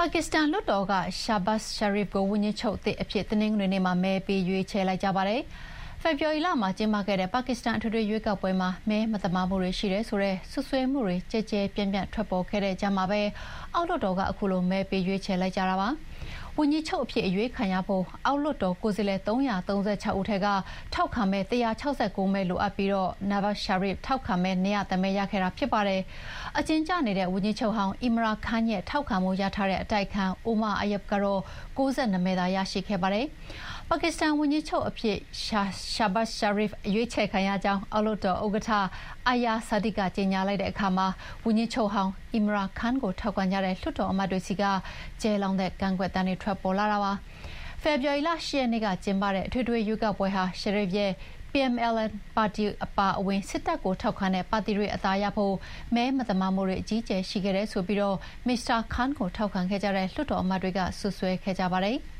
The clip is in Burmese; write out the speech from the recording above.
ပါကစ္စတန်လွှတ်တော်က Shahbaz Sharif ကို ဝန်ကြီးချုပ်သစ်အဖြစ် တနင်္ဂနွေနေ့မှာ မဲပေးရွေးချယ်လိုက်ကြပါတယ်။ဖေဖော်ဝါရီလမှာကျင်းပခဲ့တဲ့ ပါကစ္စတန်အထွေထွေရွေးကောက်ပွဲမှာ မဲမသမာမှုတွေရှိတယ်ဆိုတဲ့ စွပ်စွဲမှုတွေ ကျယ်ကျယ်ပြန့်ပြန့် ထွက်ပေါ်ခဲ့တဲ့ကြားမှာပဲ အောက်လွှတ်တော်က ခုလို မဲပေးရွေးချယ်လိုက်ကြတာပါ။ ဝန်ကြီးချုပ်အဖြစ်အရွေးခံရဖို့ အောက်လွှတ်တော်ကိုယ်စားလှယ် ၃၃၆ ဦးထဲက ထောက်ခံမဲ ၁၆၉ မဲလိုအပ်ပြီး Nawaz Sharif ထောက်ခံမဲ ၂၀၀မဲရခဲ့တာဖြစ်ပါတယ်။အကျဉ်းကျနေတဲ့ ဝန်ကြီးချုပ်ဟောင်း Imran Khan ရဲ့ ထောက်ခံမှုရထားတဲ့ အတိုက်အခံ Omar Arif ကတော့ ၉၂ မဲသာရရှိခဲ့ပါတယ်။ ပါကစ္စတန်ဝန်ကြီးချုပ်အဖြစ် Shahbaz Sharif ရွေးချယ်ခံရကြောင်း အောက်လွှတ်တော်ဥက္ကဋ္ဌ Ayar Sadiq က ကြေညာလိုက်တဲ့အခါမှာ ဝန်ကြီးချုပ်ဟောင်း Imran Khan ကို ထောက်ခံကြတဲ့ လွှတ်တော်အမတ်တွေဆီက ကျယ်လောင်တဲ့ ကန့်ကွက်သံတွေ ထွက်ပေါ်လာတာပါ။ဖေဖော်ဝါရီလ ၈ ရက်နေ့က ကျင်းပတဲ့ အထွေထွေရွေးကောက်ပွဲဟာ Sharif ရဲ့ PMLN ပါတီအပါအဝင် စစ်တပ်ကိုထောက်ခံတဲ့ ပါတီတွေ အသာရဖို့ မဲမသမာမှုတွေ အကြီးအကျယ်ရှိခဲ့တယ်ဆိုပြီး မစ္စတာ Khan ကို ထောက်ခံခဲ့ကြတဲ့ လွှတ်တော်အမတ်တွေက စွပ်စွဲခဲ့ကြပါတယ်။